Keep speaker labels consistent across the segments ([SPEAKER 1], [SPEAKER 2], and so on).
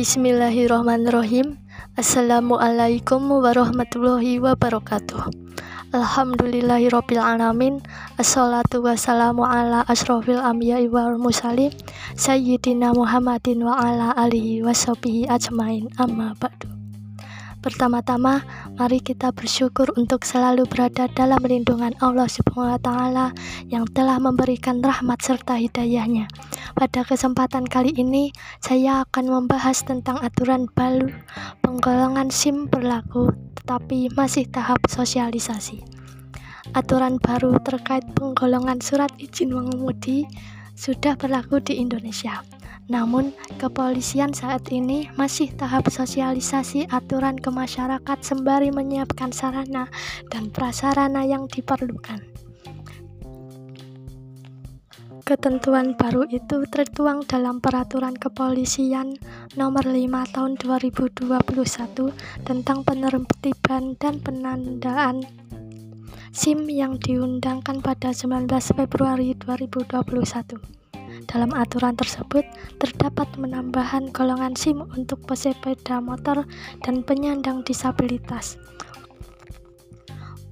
[SPEAKER 1] Bismillahirrahmanirrahim. Assalamualaikum warahmatullahi wabarakatuh. Alhamdulillahirrahmanirrahim. Assalatu wassalamu ala asrofil anbiya'i wal musalim sayyidina Muhammadin wa ala alihi wa ajmain. Amma ba'du. Pertama-tama, mari kita bersyukur untuk selalu berada dalam lindungan Allah Subhanahu wa taala yang telah memberikan rahmat serta hidayahnya. Pada kesempatan kali ini, saya akan membahas tentang aturan baru penggolongan SIM berlaku tetapi masih tahap sosialisasi. Aturan baru terkait penggolongan surat izin mengemudi sudah berlaku di Indonesia. Namun, kepolisian saat ini masih tahap sosialisasi aturan ke masyarakat sembari menyiapkan sarana dan prasarana yang diperlukan. Ketentuan baru itu tertuang dalam Peraturan Kepolisian Nomor 5 Tahun 2021 tentang penertiban dan penandaan SIM yang diundangkan pada 19 Februari 2021. Dalam aturan tersebut, terdapat penambahan golongan SIM untuk pesepeda motor dan penyandang disabilitas.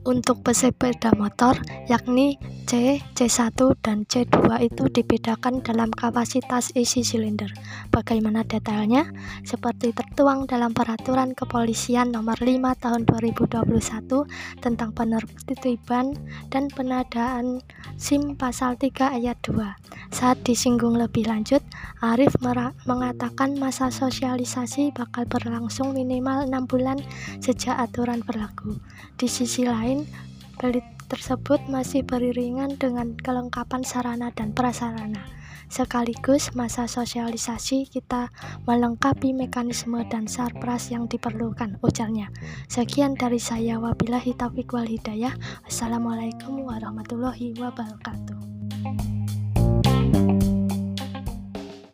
[SPEAKER 1] Untuk pesepeda motor, yakni C, C1, dan C2 itu dibedakan dalam kapasitas isi silinder. Bagaimana detailnya? Seperti tertuang dalam Peraturan Kepolisian Nomor 5 Tahun 2021 tentang penertiban dan penadaan SIM Pasal 3 Ayat 2. Saat disinggung lebih lanjut, Arif mengatakan masa sosialisasi bakal berlangsung minimal 6 bulan sejak aturan berlaku. Di sisi lain, pelit tersebut masih beriringan dengan kelengkapan sarana dan prasarana. Sekaligus masa sosialisasi kita melengkapi mekanisme dan sarpras yang diperlukan, ujarnya. Sekian dari saya, wabillahi taufiq wal hidayah. Assalamualaikum warahmatullahi wabarakatuh.